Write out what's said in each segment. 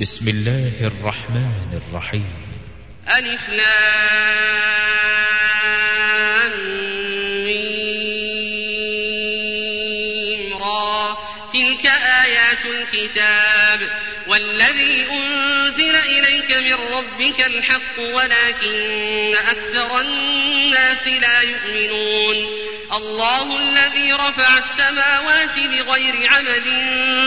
بسم الله الرحمن الرحيم. ألف لام را. تلك آيات الكتاب والذي أنزل إليك من ربك الحق ولكن أكثر الناس لا يؤمنون. الله الذي رفع السماوات بغير عمد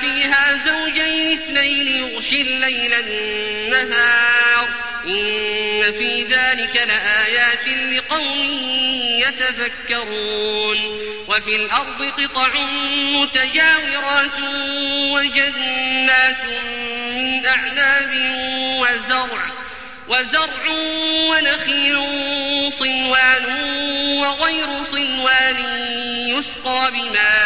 فيها زوجين اثنين يغشي الليل النهار. إن في ذلك لآيات لقوم يتفكرون. وفي الأرض قطع متجاورات وجنات من أعناب وزرع وزرع ونخيل صنوان وغير صنوان يسقى بماء.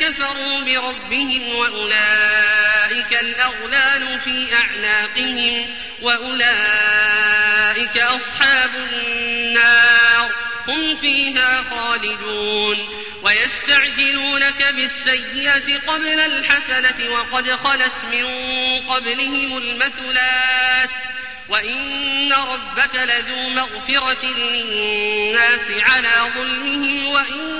كفروا بربهم وأولئك الأغلال في أعناقهم وأولئك أصحاب النار هم فيها خالدون ويستعجلونك بالسيئة قبل الحسنة وقد خلت من قبلهم المثلات وإن ربك لذو مغفرة للناس على ظلمهم وإن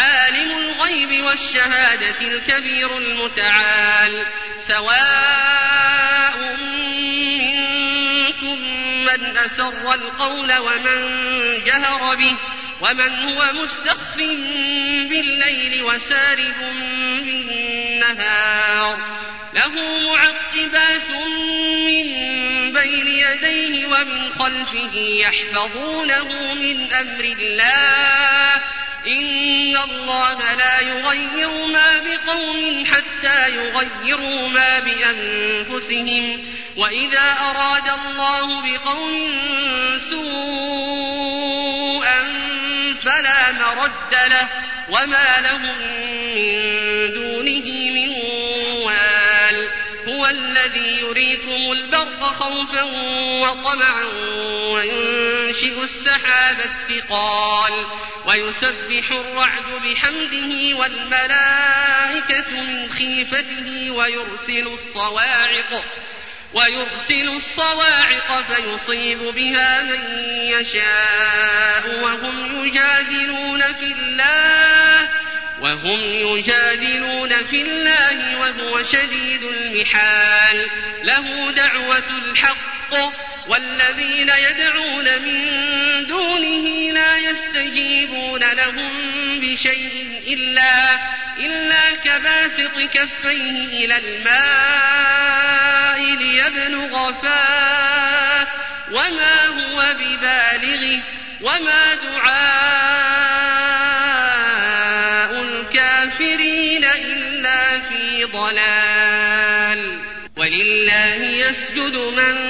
عالم الغيب والشهادة الكبير المتعال. سواء منكم من أسر القول ومن جهر به ومن هو مستخف بالليل وسارب بالنهار. له معقبات من بين يديه ومن خلفه يحفظونه من أمر الله إن الله لا يغير ما بقوم حتى يغيروا ما بأنفسهم وإذا أراد الله بقوم سوءا فلا مرد له وما لهم من دونه من وال هو الذي يريكم البرق خوفا وطمعا وينشئ السحاب الثقال ويسبح الرعد بحمده والملائكة من خيفته ويرسل الصواعق ويرسل الصواعق فيصيب بها من يشاء وهم يجادلون في الله وهم يجادلون في الله وهو شديد المحال. له دعوة الحق والذين يدعون من دونه يستجيبون لهم بشيء إلا إلا كباسط كفيه إلى الماء ليبلغ فاه. وما هو ببالغه وما دعاء الكافرين إلا في ضلال. ولله يسجد من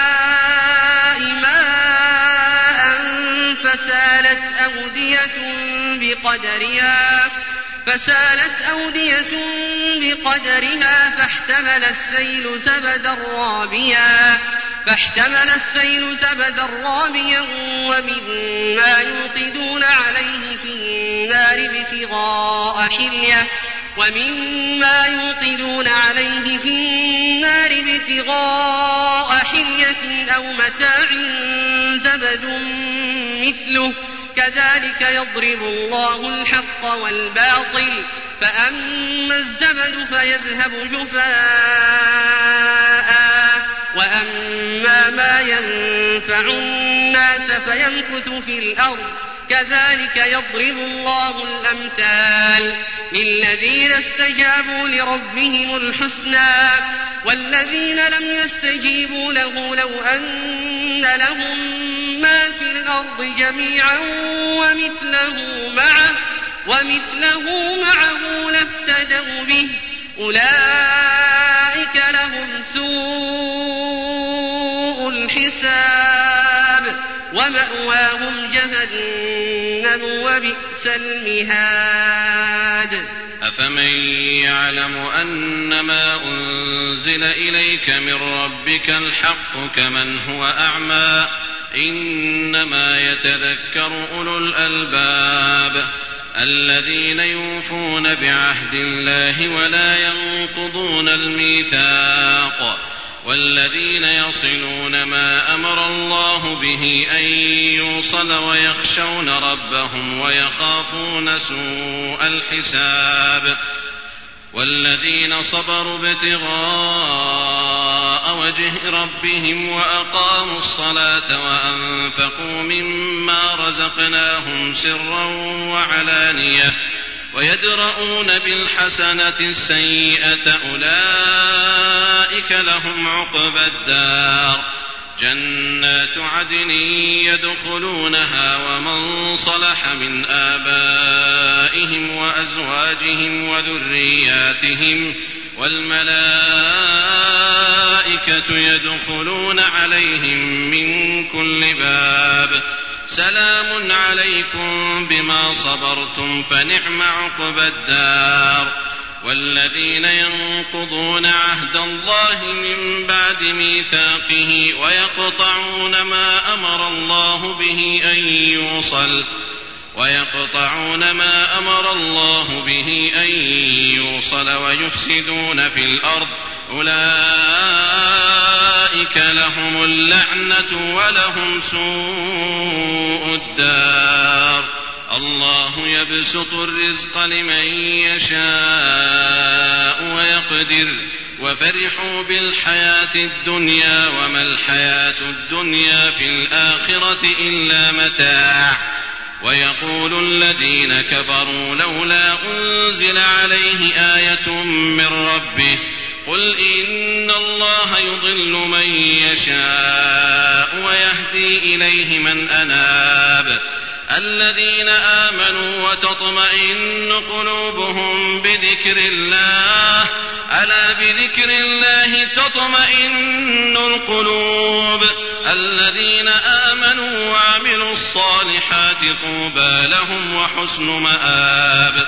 بقدرها فسالت أودية بقدرها فاحتمل السيل زبدا رابيا فاحتمل السيل زبدا رابيا ومما يوقدون عليه في النار ابتغاء حلية ومما يوقدون عليه في النار ابتغاء حلية أو متاع زبد مثله. كذلك يضرب الله الحق والباطل فأما الزبد فيذهب جفاء وأما ما ينفع الناس فيمكث في الأرض كذلك يضرب الله الأمثال للذين استجابوا لربهم الحسنى والذين لم يستجيبوا له لو أن لهم ما في الأرض جميعا ومثله معه ومثله معه لافتدوا به أولئك لهم سوء الحساب ومأواهم جهنم وبئس المهاد أفمن يعلم أن ما أنزل إليك من ربك الحق كمن هو أعمى إنما يتذكر أولو الألباب الذين يوفون بعهد الله ولا ينقضون الميثاق والذين يصلون ما أمر الله به أن يوصل ويخشون ربهم ويخافون سوء الحساب والذين صبروا ابتغاء وجه ربهم وأقاموا الصلاة وأنفقوا مما رزقناهم سرا وعلانية ويدرؤون بالحسنة السيئة أولئك لهم عقبى الدار جنات عدن يدخلونها ومن صلح من آبائهم وأزواجهم وذرياتهم والملائكة يدخلون عليهم من كل باب. سلام عليكم بما صبرتم فنعم عقبى الدار. والذين ينقضون عهد الله من بعد ميثاقه ويقطعون ما أمر الله به أن يوصل ويقطعون ما أمر الله به أن يوصل ويفسدون في الأرض. أولئك لهم اللعنة ولهم سوء الدار. الله يبسط الرزق لمن يشاء ويقدر. وفرحوا بالحياة الدنيا وما الحياة الدنيا في الآخرة إلا متاع. ويقول الذين كفروا لولا أنزل عليه آية من ربه قل إن الله يضل من يشاء ويهدي إليه من أناب الذين آمنوا وتطمئن قلوبهم بذكر الله ألا بذكر الله تطمئن القلوب الذين آمنوا وعملوا الصالحات طوبى لهم وحسن مآب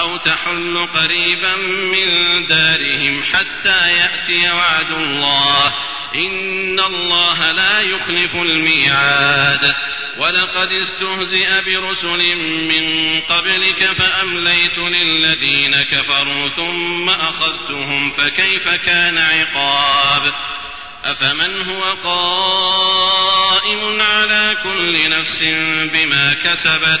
أو تحل قريبا من دارهم حتى يأتي وعد الله. إن الله لا يخلف الميعاد. ولقد استهزئ برسل من قبلك فأمليت للذين كفروا ثم أخذتهم فكيف كان عقاب؟ أفمن هو قائم على كل نفس بما كسبت؟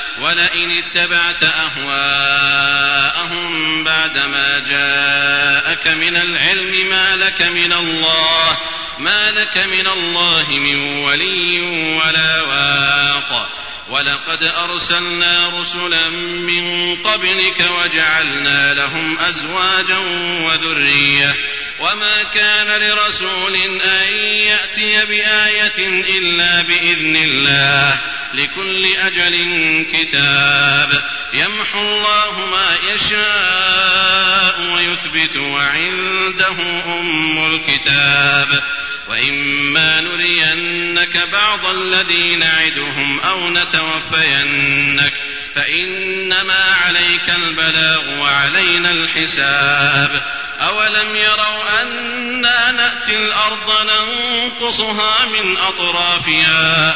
ولئن اتبعت أهواءهم بعدما جاءك من العلم ما لك من الله ما لك من الله من ولي ولا واق. ولقد أرسلنا رسلا من قبلك وجعلنا لهم أزواجا وذرية. وما كان لرسول أن يأتي بآية إلا بإذن الله. لكل أجل كتاب يمحو الله ما يشاء ويثبت وعنده أم الكتاب وإما نرينك بعض الذي نعدهم أو نتوفينك فإنما عليك البلاغ وعلينا الحساب أولم يروا أنا نأتي الأرض ننقصها من أطرافها